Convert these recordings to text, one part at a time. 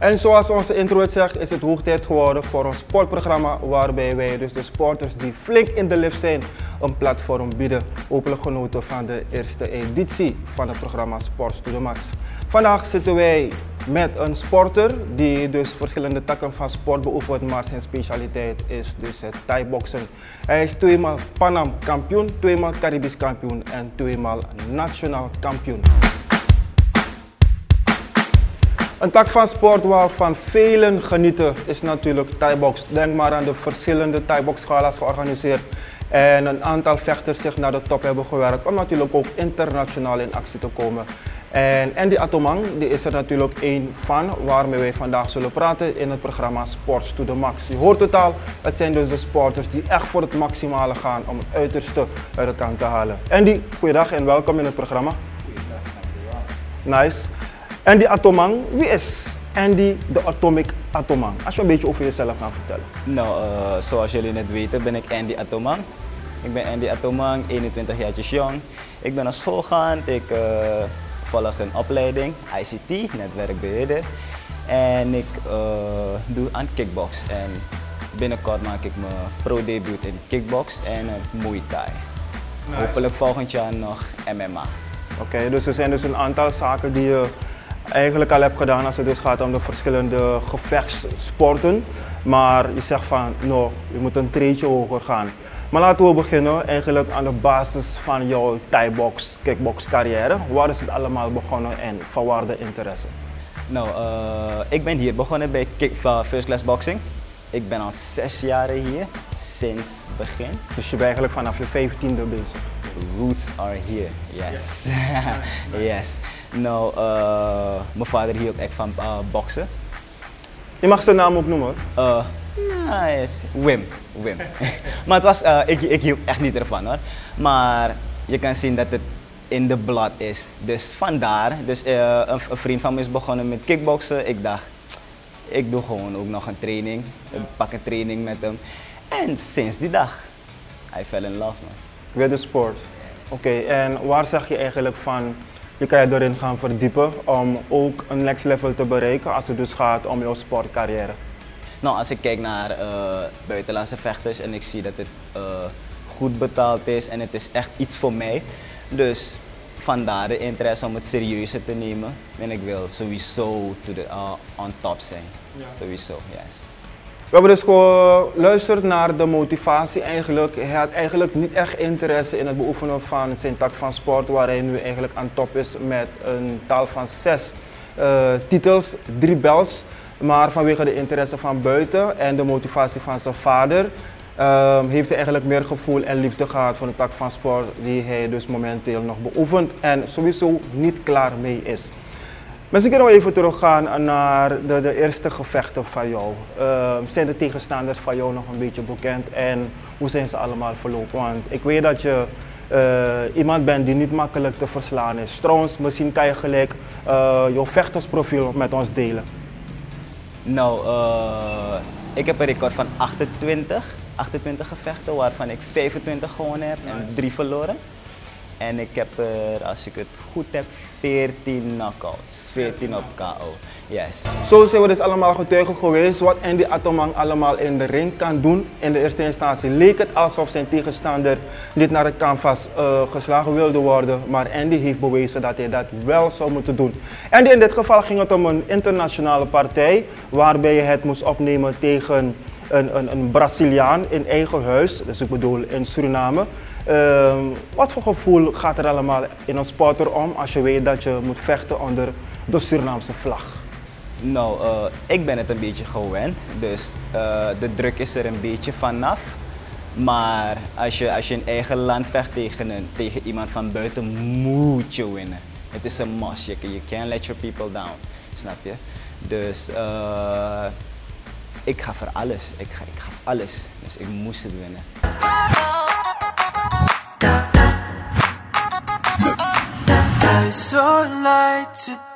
En zoals onze intro het zegt, is het hoog tijd geworden voor een sportprogramma waarbij wij dus de sporters die flink in de lift zijn een platform bieden. Hopelijk genoten van de eerste editie van het programma Sport to the Max. Vandaag zitten wij met een sporter die dus verschillende takken van sport beoefent, maar zijn specialiteit is dus het Thai-boksen. Hij is tweemaal Panam kampioen, tweemaal Caribisch kampioen en tweemaal nationaal kampioen. Een tak van sport waarvan velen genieten is natuurlijk Thai-box. Denk maar aan de verschillende Thai-box-gala's georganiseerd en een aantal vechters zich naar de top hebben gewerkt om natuurlijk ook internationaal in actie te komen. En Andy Atomang die is er natuurlijk één van waarmee wij vandaag zullen praten in het programma Sports to the Max. Je hoort het al, het zijn dus de sporters die echt voor het maximale gaan om het uiterste uit kant te halen. Andy, goeiedag en welkom in het programma. Nice. Andy Atomang, wie is Andy de Atomic Atomang? Als je een beetje over jezelf kan vertellen. Nou, uh, zoals jullie net weten ben ik Andy Atomang. Ik ben Andy Atomang, 21 jaar jong. Ik ben naar school gegaan, ik uh, volg een opleiding, ICT, netwerkbeheerder. En ik uh, doe aan kickbox. En binnenkort maak ik mijn pro-debuut in kickbox en Muay Thai. Nice. Hopelijk volgend jaar nog MMA. Oké, okay, dus er zijn dus een aantal zaken die je eigenlijk al hebt gedaan als het dus gaat om de verschillende gevechtssporten. Maar je zegt van, no, je moet een treetje hoger gaan. Maar laten we beginnen eigenlijk aan de basis van jouw Thai-box, kickbox carrière. Waar is het allemaal begonnen en van waar de interesse? Nou, uh, ik ben hier begonnen bij kick, uh, First Class Boxing. Ik ben al zes jaar hier, sinds begin. Dus je bent eigenlijk vanaf je vijftiende bezig? Roots are here, yes. yes. Nou, uh, mijn vader hield echt van uh, boksen. Je mag zijn naam ook noemen. Uh, nice. Wim. Wim. maar het was, uh, ik, ik hield echt niet ervan hoor. Maar je kan zien dat het in de blad is. Dus vandaar. Dus uh, een, een, vriend van me is begonnen met kickboksen. Ik dacht, ik doe gewoon ook nog een training. Ik pak een training met hem. En sinds die dag, I fell in love man. With the sport. Oké, okay, en waar zeg je eigenlijk van, je kan je erin gaan verdiepen om ook een next level te bereiken als het dus gaat om jouw sportcarrière? Nou, als ik kijk naar uh, buitenlandse vechters en ik zie dat het uh, goed betaald is en het is echt iets voor mij. Dus vandaar de interesse om het serieuzer te nemen. En ik wil sowieso to the, uh, on top zijn. Ja. Sowieso, yes. We hebben dus geluisterd naar de motivatie eigenlijk. Hij had eigenlijk niet echt interesse in het beoefenen van zijn tak van sport, waar hij nu eigenlijk aan top is met een taal van zes uh, titels, drie belts. Maar vanwege de interesse van buiten en de motivatie van zijn vader, uh, heeft hij eigenlijk meer gevoel en liefde gehad voor de tak van sport die hij dus momenteel nog beoefent en sowieso niet klaar mee is. Misschien kunnen we even teruggaan naar de, de eerste gevechten van jou. Uh, zijn de tegenstanders van jou nog een beetje bekend en hoe zijn ze allemaal verlopen? Want ik weet dat je uh, iemand bent die niet makkelijk te verslaan is. Trouwens, misschien kan je gelijk uh, jouw vechtersprofiel met ons delen. Nou, uh, ik heb een record van 28, 28 gevechten, waarvan ik 25 gewonnen heb en 3 verloren. En ik heb er, als ik het goed heb, 14 knockouts. 14 op KO. Yes. Zo zijn we dus allemaal getuigen geweest wat Andy Atomang allemaal in de ring kan doen. In de eerste instantie leek het alsof zijn tegenstander niet naar het canvas uh, geslagen wilde worden. Maar Andy heeft bewezen dat hij dat wel zou moeten doen. En in dit geval ging het om een internationale partij waarbij je het moest opnemen tegen een, een, een Braziliaan in eigen huis. Dus ik bedoel in Suriname. Uh, wat voor gevoel gaat er allemaal in een sporter om als je weet dat je moet vechten onder de Surinaamse vlag? Nou, uh, ik ben het een beetje gewend, dus uh, de druk is er een beetje vanaf. Maar als je, als je in eigen land vecht tegen, een, tegen iemand van buiten, moet je winnen. Het is een must, je you can't let your people down, snap je? Dus uh, ik ga voor alles, ik ga, ik ga voor alles, dus ik moest het winnen.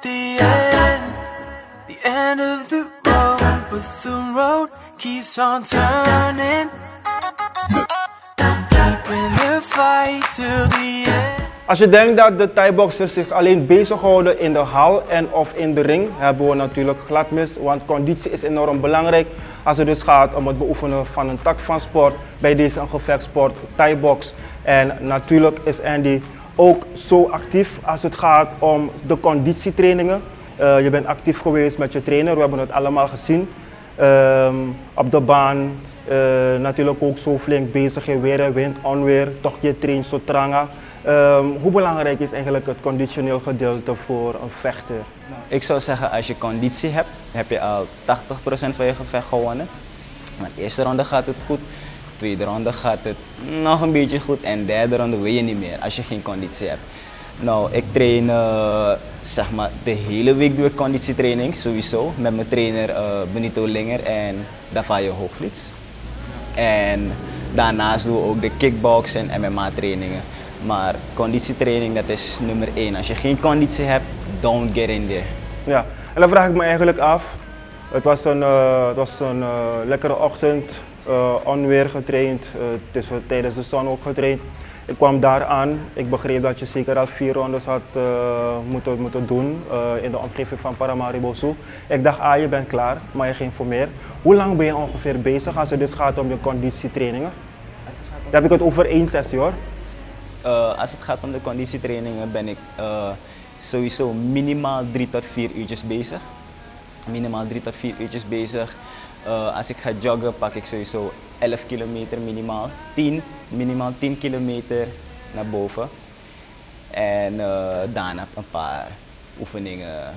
The end, the end of the road, but road keeps on turning. Als je denkt dat de Thai-boxers zich alleen bezighouden in de hal en of in de ring, hebben we natuurlijk glad mis. Want conditie is enorm belangrijk als het dus gaat om het beoefenen van een tak van sport. Bij deze een gevechtsport, Thai-box. En natuurlijk is Andy ook zo actief als het gaat om de conditietrainingen. Uh, je bent actief geweest met je trainer, we hebben het allemaal gezien. Ehm, op de baan, uh, natuurlijk ook zo flink bezig in weer en wind, onweer, toch je traint zo tranga. Um, hoe belangrijk is eigenlijk het conditioneel gedeelte voor een vechter? Ik zou zeggen, als je conditie hebt, heb je al 80% van je gevecht gewonnen. Maar de eerste ronde gaat het goed, tweede ronde gaat het nog een beetje goed en de derde ronde wil je niet meer als je geen conditie hebt. Nou, ik train uh, zeg maar de hele week doe ik conditietraining sowieso met mijn trainer uh, Benito Linger en Davayo Hoogvliets. En daarnaast doen we ook de kickbox en MMA trainingen. Maar conditietraining, dat is nummer één. Als je geen conditie hebt, don't get in there. Ja, en dan vraag ik me eigenlijk af. Het was een, uh, het was een uh, lekkere ochtend, uh, onweer getraind, het is tijdens de zon ook getraind. Ik kwam daar aan. Ik begreep dat je zeker al vier rondes had moeten, moeten doen in de omgeving van Paramaribo. Ik dacht, ah, je bent klaar, maar je ging voor meer. Hoe lang ben je ongeveer bezig als het dus gaat om je conditietrainingen? Dan heb ik het over één sessie hoor. Als het gaat om de conditietrainingen ben ik sowieso minimaal 3 tot 4 uurtjes bezig. Minimaal 3 tot 4 uurtjes bezig. Uh, als ik ga joggen pak ik sowieso 11 kilometer minimaal. 10, minimaal 10 kilometer naar boven. En daarna een paar oefeningen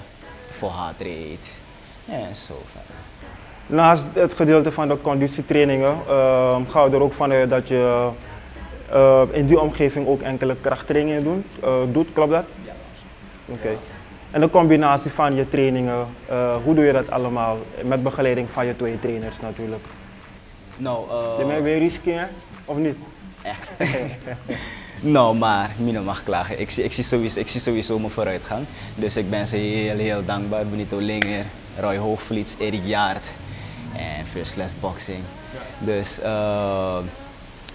voor heart rate en zo verder. Naast het gedeelte van de conditietrainingen ga je er ook vanuit dat je uh, in die omgeving ook enkele krachttrainingen doen, uh, doet, klopt dat? Ja. Oké. Okay. En de combinatie van je trainingen, uh, hoe doe je dat allemaal? Met begeleiding van je twee trainers natuurlijk. Nou, uh... Je bent weer risky, Of niet? Echt. nou, maar Mino mag klagen. Ik zie, ik, zie sowieso, ik zie sowieso mijn vooruitgang. Dus ik ben ze heel, heel dankbaar. Benito Linger, Roy Hoogvliets, Erik Jaart en First Class Boxing. Dus uh,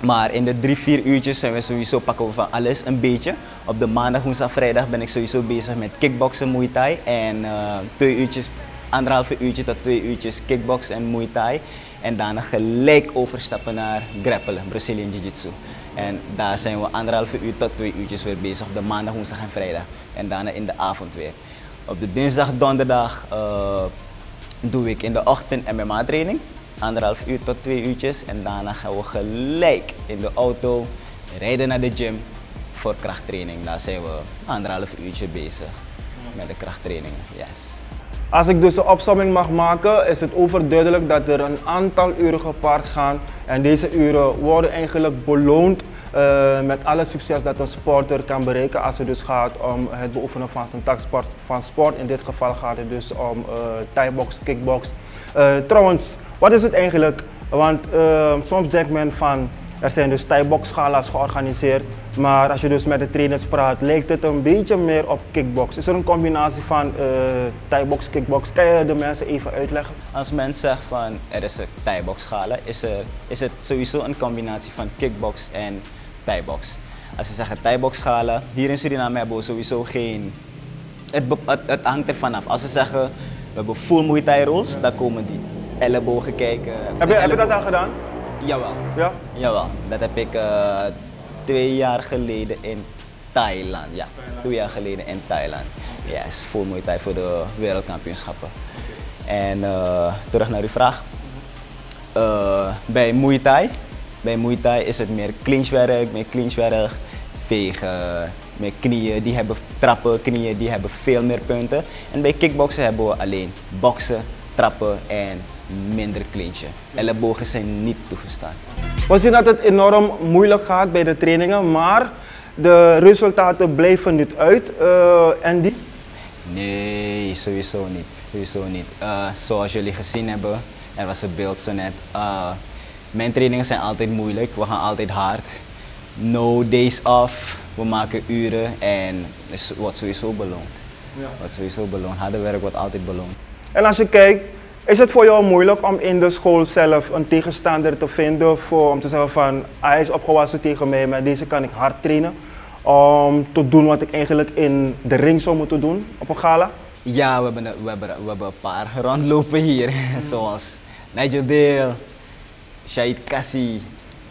maar in de drie, vier uurtjes zijn we sowieso pakken we van alles een beetje. Op de maandag, woensdag, vrijdag ben ik sowieso bezig met kickboksen, muay thai. En uh, twee uurtjes, anderhalve uurtje tot twee uurtjes kickboksen en muay thai. En daarna gelijk overstappen naar grappelen, Brazilian Jiu-Jitsu. En daar zijn we anderhalve uur tot twee uurtjes weer bezig op de maandag, woensdag en vrijdag. En daarna in de avond weer. Op de dinsdag, donderdag uh, doe ik in de ochtend MMA training anderhalf uur tot twee uurtjes. En daarna gaan we gelijk in de auto rijden naar de gym voor krachttraining. Daar zijn we anderhalf uurtje bezig met de krachttrainingen. Yes. Als ik dus een opsomming mag maken, is het overduidelijk dat er een aantal uren gepaard gaan. En deze uren worden eigenlijk beloond uh, met alle succes dat een sporter kan bereiken als het dus gaat om het beoefenen van zijn taksport van sport. In dit geval gaat het dus om uh, thai-box, kickbox. Uh, trouwens, wat is het eigenlijk? Want uh, soms denkt men van er zijn dus thai-box-gala's georganiseerd. Maar als je dus met de trainers praat, lijkt het een beetje meer op kickbox. Is er een combinatie van uh, thai-box, kickbox? Kan je de mensen even uitleggen? Als men zegt van er is een thai-box-gala, is, er, is het sowieso een combinatie van kickbox en thai-box. Als ze zeggen thai-box-gala, hier in Suriname hebben we sowieso geen... Het, hangt er vanaf. Als ze zeggen we hebben full Muay Thai rules, dan komen die ellebogen kijken. Heb je, heb je dat al gedaan? Jawel. Ja? Jawel. Dat heb ik uh, twee jaar geleden in Thailand. Ja, twee jaar geleden in Thailand. Yes, full Muay Thai voor de wereldkampioenschappen. En uh, terug naar uw vraag. Uh, bij Muay Thai, bij Muay Thai is het meer clinchwerk, meer clinchwerk, vegen, met knieën, die hebben trappen, knieën, die hebben veel meer punten. En bij kickboksen hebben we alleen boksen, trappen en minder clinchen. Ellebogen zijn niet toegestaan. We zien dat het enorm moeilijk gaat bij de trainingen, maar de resultaten blijven niet uit. Uh, Andy? Nee, sowieso niet. Sowieso niet. Uh, zoals jullie gezien hebben, er was een beeld zo net. Uh, mijn trainingen zijn altijd moeilijk, we gaan altijd hard. No days off, we maken uren en het wordt sowieso beloond. Ja. Wordt sowieso beloond. Harde werk wordt altijd beloond. En als je kijkt, is het voor jou moeilijk om in de school zelf een tegenstander te vinden voor, om te zeggen van hij is opgewassen tegen mij, maar deze kan ik hard trainen? om te doen wat ik eigenlijk in de ring zou moeten doen op een gala? Ja, we hebben, we hebben, we hebben een paar rondlopen hier. Zoals Nigel Dale, Shahid Kassi,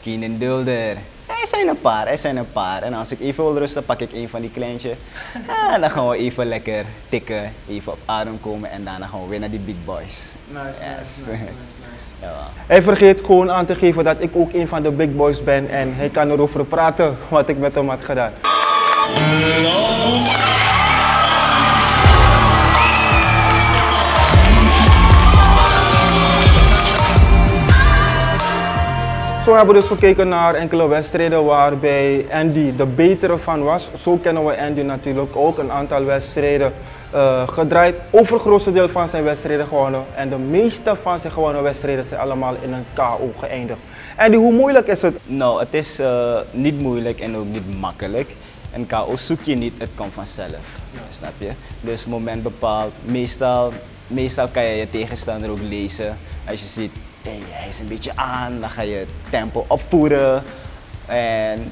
Keenan Dulder. Er zijn een paar, er zijn een paar. En als ik even wil rusten, pak ik een van die kleintjes. En dan gaan we even lekker tikken, even op adem komen en daarna gaan we weer naar die big boys. Yes. Ja. Hij vergeet gewoon aan te geven dat ik ook een van de big boys ben en hij kan erover praten wat ik met hem had gedaan. Zo hebben we dus gekeken naar enkele wedstrijden waarbij Andy de betere van was. Zo kennen we Andy natuurlijk ook een aantal wedstrijden eh, gedraaid. Overgrootste deel van zijn wedstrijden gewonnen. En de meeste van zijn gewonnen wedstrijden zijn allemaal in een KO geëindigd. Andy, hoe moeilijk is het? Nou, het is eh, niet moeilijk en ook niet makkelijk. Een KO zoek je niet, het komt vanzelf. Snap je? Dus moment bepaald. Meestal, meestal kan je je tegenstander ook lezen. Als je ziet, hey, hij is een beetje aan, dan ga je tempo opvoeren. En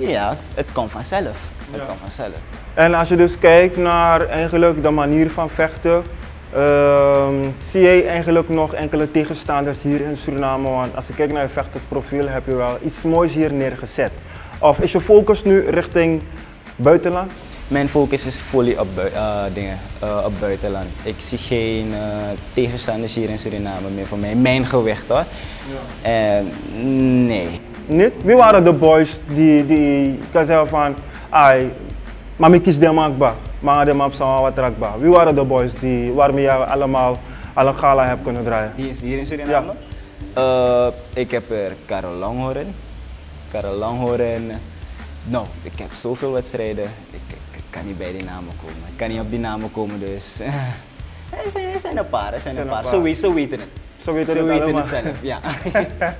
ja, het komt vanzelf. Het Ja. komt vanzelf. En als je dus kijkt naar eigenlijk de manier van vechten, ehm, zie je eigenlijk nog enkele tegenstanders hier in Suriname. Want als je kijkt naar je vechtersprofiel heb je wel iets moois hier neergezet. Of is je focus nu richting buitenland? Mijn focus is fully op, eh, dingen, eh, op buitenland. Ik zie geen eh, tegenstanders hier in Suriname meer voor mij. Mijn gewicht hoor. En nee. Niet? Wie waren de boys die, die kan zeggen van, ai, maar ik kies de makba, maar de map zou wat rakba. Wie waren de boys die, waarmee je allemaal al een gala hebt kunnen draaien? Hier, is- hier in Suriname? Eh, ik heb er Karel Langhoren. Karel Langhoren. Nou, ik heb zoveel wedstrijden. Ik kan niet bij die namen komen. Ik kan niet op die namen komen, dus... er, zijn, er zijn een paar, er zijn, zijn een paar. paar. Zo, zo weten het. Zo weten Ze het weten allemaal. het zelf, ja.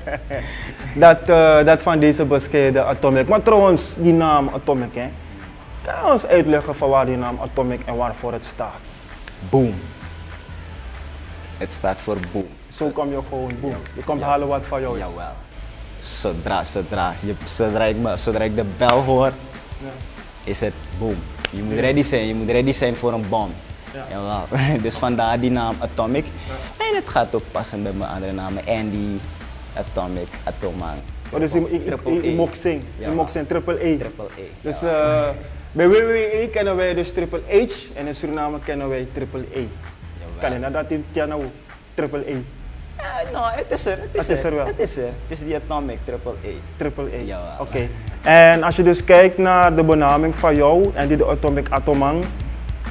Dat, eh, dat van deze bescheiden Atomic. Maar trouwens, die naam Atomic, hè? Kan je ons uitleggen van waar die naam Atomic en waarvoor het staat? boom. Het staat voor boom. Zo kom je gewoon, boem. Je komt Ja. halen wat van jou is. Jawel. Zodra, zodra, je, zodra, ik, me- zodra ik de bel hoor, is het boom. Je moet ready zijn, je moet ready zijn voor een bom. Ja. Dus vandaar die naam Atomic. En het gaat ook passen met mijn andere namen. Andy, Atomic, Atoman. Oh, dus Jawel. mocht zingen, triple E. Triple E. Dus ja. eh, bij WWE kennen wij dus triple H en in Suriname kennen wij triple E. Kan je nadat in Tiana triple E, Ja, nou, het is er. Het is, Het is er wel. Het is er. Het is die Atomic, Triple E. triple E. Jawel. Oké. En als je dus kijkt naar de benaming van jou en die de Atomic Atomang,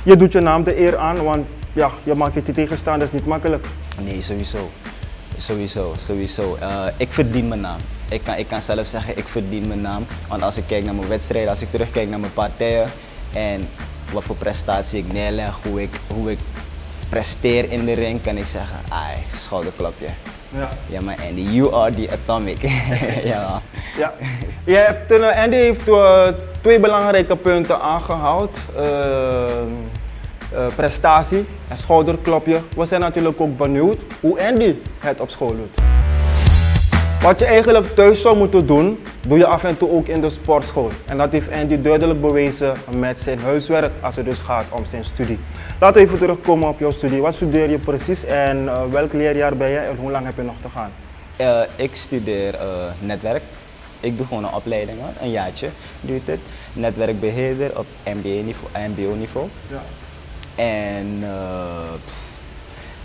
je doet je naam de eer aan, want ja, je maakt het je tegenstanders niet makkelijk. Nee, sowieso. Sowieso, sowieso. Eh, ik verdien mijn naam. Ik kan, ik kan zelf zeggen, ik verdien mijn naam. Want als ik kijk naar mijn wedstrijden, als ik terugkijk naar mijn partijen en wat voor prestatie ik neerleg, hoe ik, hoe ik presteer in de ring, kan ik zeggen, ai, schouderklopje. Ja. Ja, maar Andy, you are the atomic. ja. Ja. Je hebt, eh, Andy heeft eh, twee belangrijke punten aangehaald. Eh, prestatie en schouderklopje. We zijn natuurlijk ook benieuwd hoe Andy het op school doet. Wat je eigenlijk thuis zou moeten doen, doe je af en toe ook in de sportschool. En dat heeft Andy duidelijk bewezen met zijn huiswerk als het dus gaat om zijn studie. Laten we even terugkomen op jouw studie. Wat studeer je precies en eh, welk leerjaar ben je en hoe lang heb je nog te gaan? Eh, ik studeer eh, netwerk. Ik doe gewoon een opleiding, hoor. een jaartje duurt het. Netwerkbeheerder op MBA-niveau. MBO niveau. Ja. En pff,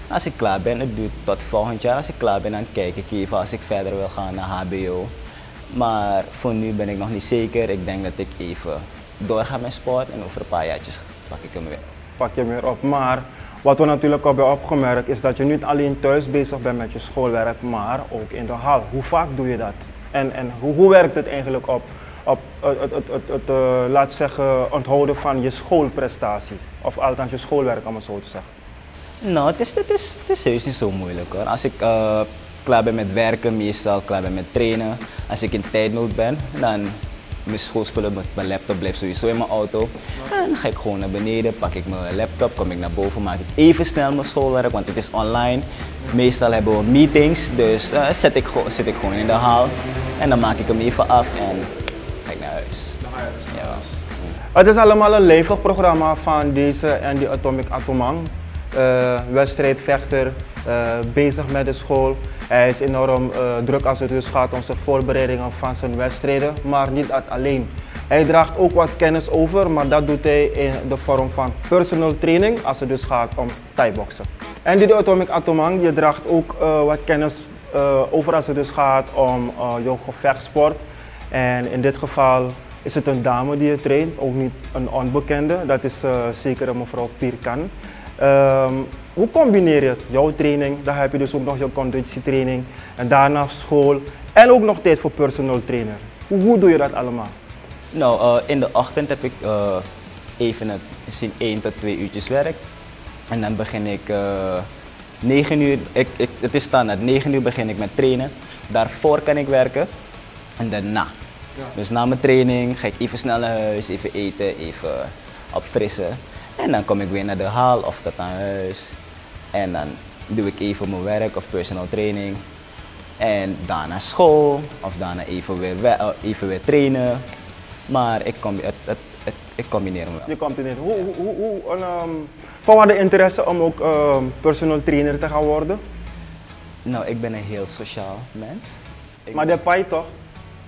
als ik klaar ben, het duurt tot volgend jaar. Als ik klaar ben, dan kijk ik even als ik verder wil gaan naar HBO. Maar voor nu ben ik nog niet zeker. Ik denk dat ik even doorga met sport en over een paar jaartjes pak ik hem weer. Pak je meer op. Maar wat we natuurlijk hebben opgemerkt is dat je niet alleen thuis bezig bent met je schoolwerk, maar ook in de hal. Hoe vaak doe je dat? En, en hoe, hoe werkt het eigenlijk op, op het, het, het, het, eh, laat zeggen, onthouden van je schoolprestaties? Of althans je schoolwerk, om het zo te zeggen. Nou, het is, het is, het is niet zo moeilijk hoor. Als ik eh, klaar ben met werken, meestal klaar ben met trainen. Als ik in tijdnood ben, dan mijn schoolspullen, mijn- mijn laptop blijft sowieso in mijn auto. En dan ga ik gewoon naar beneden, pak ik mijn laptop, kom ik naar boven, maak ik even snel mijn schoolwerk, want het is online. Meestal hebben we meetings, dus zet, ik, zit ik gewoon in de hal. En dan maak ik hem even af en ga ik naar huis. Ja. Het is allemaal een levig programma van deze en die Atomic Atomang. Uh, wedstrijdvechter, bezig met de school. Hij is enorm uh, druk als het dus gaat om zijn voorbereidingen van zijn wedstrijden, maar niet alleen. Hij draagt ook wat kennis over, maar dat doet hij in de vorm van personal training als het dus gaat om thai-boksen. En die Atomic Atomang, je draagt ook wat kennis over als het dus gaat om jouw gevechtsport. En in dit geval is het een dame die je traint, ook niet een onbekende. Dat is uh, zeker mevrouw Pierkan. Um, hoe combineer je het? Jouw training, dan heb je dus ook nog je conditietraining en daarna school en ook nog tijd voor personal trainer. Hoe, hoe doe je dat allemaal? Nou, uh, in de ochtend heb ik uh, even het, in 1 tot 2 uurtjes werk. En dan begin ik 9 uur, ik, ik, het is standaard, 9 uur begin ik met trainen. Daarvoor kan ik werken en daarna dus na mijn training ga ik even snel naar huis, even eten, even opfrissen. En dan kom ik weer naar de hal of tot naar huis. En dan doe ik even mijn werk of personal training. En daarna school of daarna even weer, eh, even weer trainen. Maar ik, kom, het, het, het, ik combineer hem wel. Je combineert. Hoe, hoe, hoe, um, van waar de interesse om ook um, personal trainer te gaan worden? Nou, ik ben een heel sociaal mens. Ik maar de pai toch?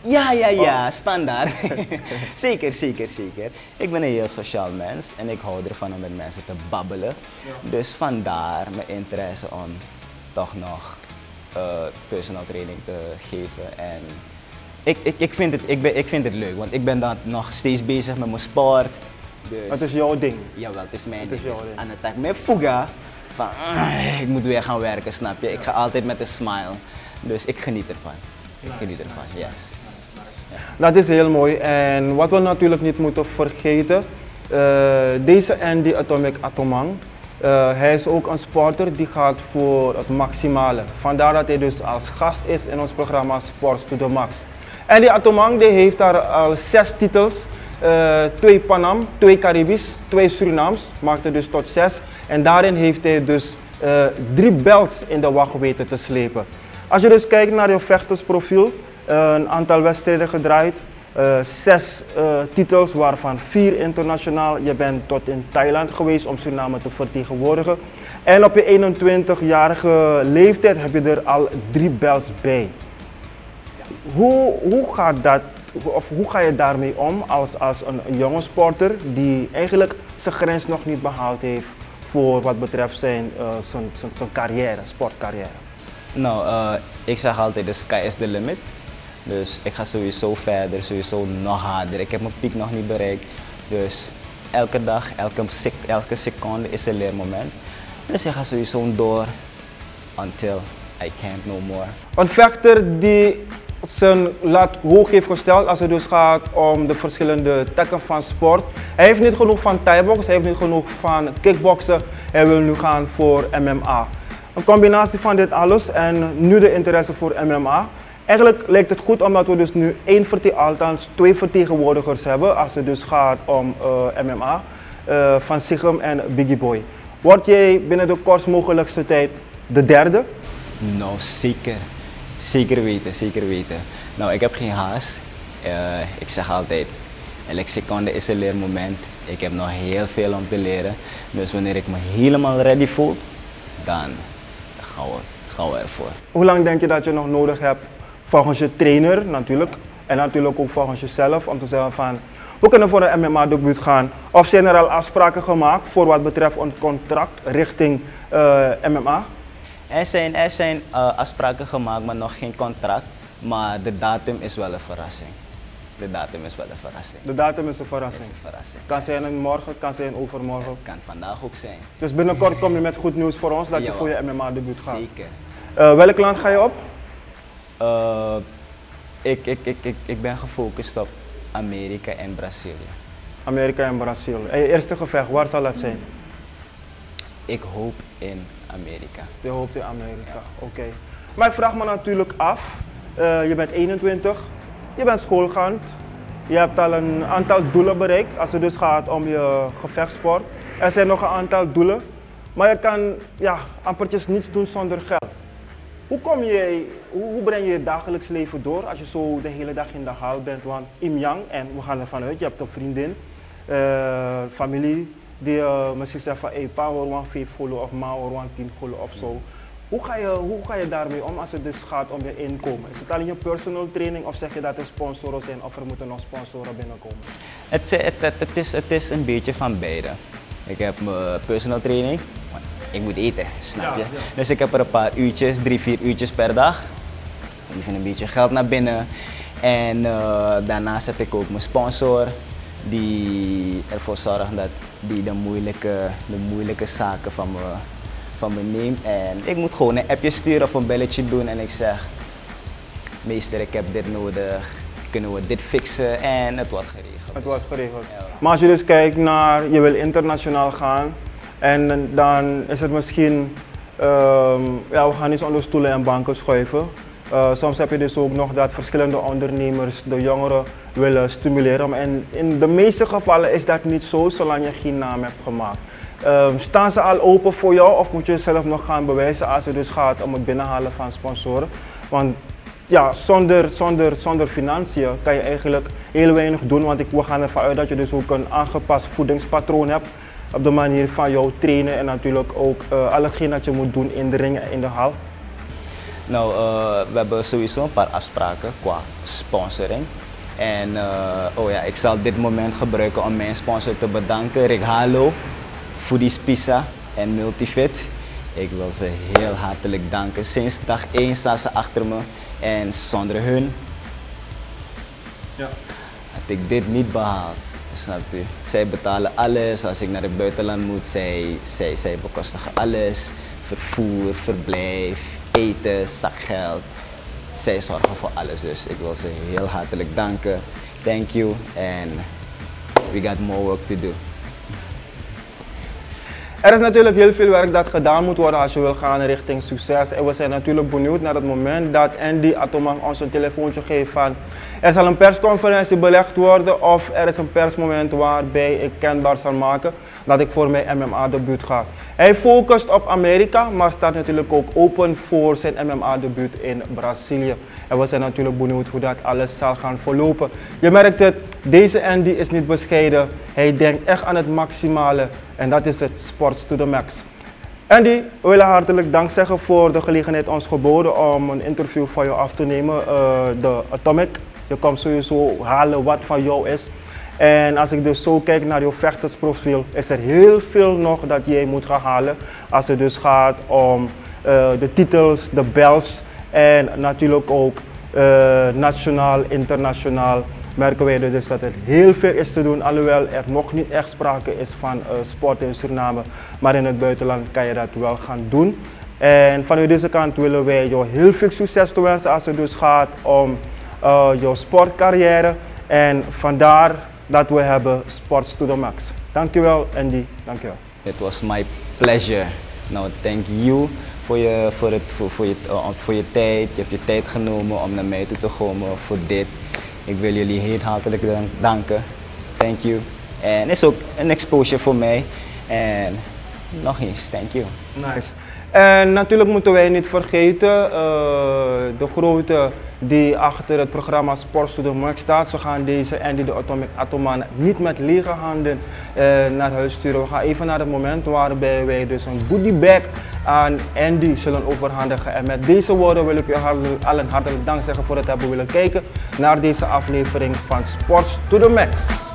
Ja, ja, ja, oh. standaard. zeker, zeker, zeker. Ik ben een heel sociaal mens en ik hou ervan om met mensen te babbelen. Dus vandaar mijn interesse om toch nog uh, personal training te geven. En ik, ik, ik, vind het, ik, ben, ik vind het leuk, want ik ben dan nog steeds bezig met mijn sport. Dus, het is jouw ding? Jawel, het is mijn het ding. Is jouw ding. Aan het tijd met fuga van ik moet weer gaan werken, snap je? Ik ga altijd met een smile. Dus ik geniet ervan. Ik geniet ervan, yes. Dat is heel mooi. En wat we natuurlijk niet moeten vergeten, uh, deze Andy Atomic Atomang, uh, hij is ook een sporter die gaat voor het maximale. Vandaar dat hij dus als gast is in ons programma Sports to the Max. Andy Atomang die heeft daar al zes titels. Uh, twee Panam, twee Caribisch, twee Surinaams, maakte dus tot zes. En daarin heeft hij dus drie belts in de wacht weten te slepen. Als je dus kijkt naar je vechtersprofiel, eh, een aantal wedstrijden gedraaid. Uh, zes uh, titels, waarvan vier internationaal. Je bent tot in Thailand geweest om Suriname te vertegenwoordigen. En op je 21-jarige leeftijd heb je er al drie belts bij. Hoe, hoe gaat dat, of hoe ga je daarmee om als, als een, jonge sporter die eigenlijk zijn grens nog niet behaald heeft voor wat betreft zijn, uh, zijn, zijn, carrière, sportcarrière? Nou, ik zeg altijd, the sky is the limit. Dus ik ga sowieso verder, sowieso nog harder. Ik heb mijn piek nog niet bereikt. Dus elke dag, elke, elke seconde is een leermoment. Dus ik ga sowieso door until I can't no more. Een vechter die zijn lat hoog heeft gesteld als het dus gaat om de verschillende takken van sport. Hij heeft niet genoeg van thai-box, hij heeft niet genoeg van kickboksen. Hij wil nu gaan voor MMA. Een combinatie van dit alles en nu de interesse voor MMA. Eigenlijk lijkt het goed omdat we dus nu één althans twee vertegenwoordigers hebben als het dus gaat om uh, eh, MMA uh, eh, van Sigum en Biggie Boy. Word jij binnen de kortst mogelijkste tijd de derde? Nou, zeker. Zeker weten, zeker weten. Nou, ik heb geen haast. Uh, ik zeg altijd, elke seconde is een leermoment. Ik heb nog heel veel om te leren. Dus wanneer ik me helemaal ready voel, dan gaan we, gaan we ervoor. Hoe lang denk je dat je nog nodig hebt volgens je trainer natuurlijk. En natuurlijk ook volgens jezelf om te zeggen van we kunnen voor een MMA debuut gaan. Of zijn er al afspraken gemaakt voor wat betreft een contract richting uh, eh, MMA? Er zijn, er zijn uh, afspraken gemaakt, maar nog geen contract. Maar de datum is wel een verrassing. De datum is wel een verrassing. De datum is een verrassing. Is een verrassing. Kan zijn morgen, kan zijn overmorgen. kan vandaag ook zijn. Dus binnenkort kom je met goed nieuws voor ons dat je voor je MMA debuut gaat. Zeker. Uh, welk land ga je op? Uh, ik, ik, ik, ik, ik ben gefocust op Amerika en Brazilië. Amerika en Brazilië. En je eerste gevecht, waar zal dat zijn? Ik hoop in Amerika. Je hoopt in Amerika, oké. Maar ik vraag me natuurlijk af, uh, je bent 21, je bent schoolgaand, je hebt al een aantal doelen bereikt als het dus gaat om je gevechtsport. Er zijn nog een aantal doelen, maar je kan ja, ampertjes niets doen zonder geld. Hoe, kom je, hoe, breng je je dagelijks leven door als je zo de hele dag in de hal bent? Want Im Yang, en we gaan ervan uit, je hebt een vriendin. uh, familie die uh, misschien zegt van hey, pa hoor een 5 gulden of ma hoor 10 gulden of zo. Hoe ga, je, hoe ga je daarmee om als het dus gaat om je inkomen? Is het alleen je personal training of zeg je dat er sponsoren zijn of er moeten nog sponsoren binnenkomen? Het, het, het, het, is, het is een beetje van beide. Ik heb mijn personal training, ik moet eten, snap je? Dus ik heb er een paar uurtjes, drie, vier uurtjes per dag. Even een beetje geld naar binnen. En uh, daarnaast heb ik ook mijn sponsor die ervoor zorgt dat die de moeilijke, de moeilijke zaken van me, van me neemt. En ik moet gewoon een appje sturen of een belletje doen en ik zeg, meester ik heb dit nodig, kunnen we dit fixen en het wordt geregeld. Het wordt geregeld. Maar als je dus kijkt naar, je wil internationaal gaan en dan is het misschien, um, ja we gaan niet onder stoelen en banken schuiven. Uh, soms heb je dus ook nog dat verschillende ondernemers de jongeren willen stimuleren. En in de meeste gevallen is dat niet zo, zolang je geen naam hebt gemaakt. Uh, staan ze al open voor jou of moet je zelf nog gaan bewijzen als het dus gaat om het binnenhalen van sponsoren? Want ja, zonder, zonder, zonder financiën kan je eigenlijk heel weinig doen. Want ik, we gaan ervan uit dat je dus ook een aangepast voedingspatroon hebt. Op de manier van jou trainen en natuurlijk ook uh, al hetgeen dat je moet doen in de ringen en in de hal. Nou, uh, we hebben sowieso een paar afspraken qua sponsoring. En uh, oh ja, ik zal dit moment gebruiken om mijn sponsor te bedanken. Rick Halo, Foodies Pizza en Multifit. Ik wil ze heel hartelijk danken. Sinds dag 1 staan ze achter me. En zonder hun ja. had ik dit niet behaald. Snap je? Zij betalen alles. Als ik naar het buitenland moet, zij, zij, zij bekostigen alles. Vervoer, verblijf, eten, zakgeld. Zij zorgen voor alles. Dus ik wil ze heel hartelijk danken. Thank you. And we got more work to do. Er is natuurlijk heel veel werk dat gedaan moet worden als je wil gaan richting succes. En we zijn natuurlijk benieuwd naar het moment dat Andy Atoman ons een telefoontje geeft van er zal een persconferentie belegd worden of er is een persmoment waarbij ik kenbaar zal maken dat ik voor mijn MMA-debuut ga. Hij focust op Amerika, maar staat natuurlijk ook open voor zijn MMA-debuut in Brazilië. En we zijn natuurlijk benieuwd hoe dat alles zal gaan verlopen. Je merkt het, deze Andy is niet bescheiden. Hij denkt echt aan het maximale en dat is het sports to the max. Andy, we willen hartelijk dank zeggen voor de gelegenheid ons geboden om een interview van jou af te nemen. Uh, de Atomic, je komt sowieso halen wat van jou is. En als ik dus zo kijk naar jouw vechtersprofiel, is er heel veel nog dat jij moet gaan halen. Als het dus gaat om uh, de titels, de belts en natuurlijk ook uh, nationaal, internationaal merken wij dus dat er heel veel is te doen, alhoewel er nog niet echt sprake is van uh, sport in Suriname. Maar in het buitenland kan je dat wel gaan doen. En vanuit deze kant willen wij jou heel veel succes toewensen als het dus gaat om uh, jouw sportcarrière. En vandaar dat we hebben Sports to the Max. Dankjewel Andy, dankjewel. It was my pleasure. Nou, thank you voor je, voor, het, voor, voor, je, uh, voor je tijd. Je hebt je tijd genomen om naar mij toe te komen voor dit. Ik wil jullie heel hartelijk danken. Thank you. En het is ook een exposure voor mij. En nog eens, thank you. Nice. En natuurlijk moeten wij niet vergeten uh, de grote die achter het programma Sport to the Max staat. We gaan deze Andy de Atomic Atoman niet met lege handen uh, naar huis sturen. We gaan even naar het moment waarbij wij dus een goodie bag aan Andy zullen overhandigen. En met deze woorden wil ik u allen hartelijk dank zeggen voor het hebben willen kijken naar deze aflevering van Sports to the Max.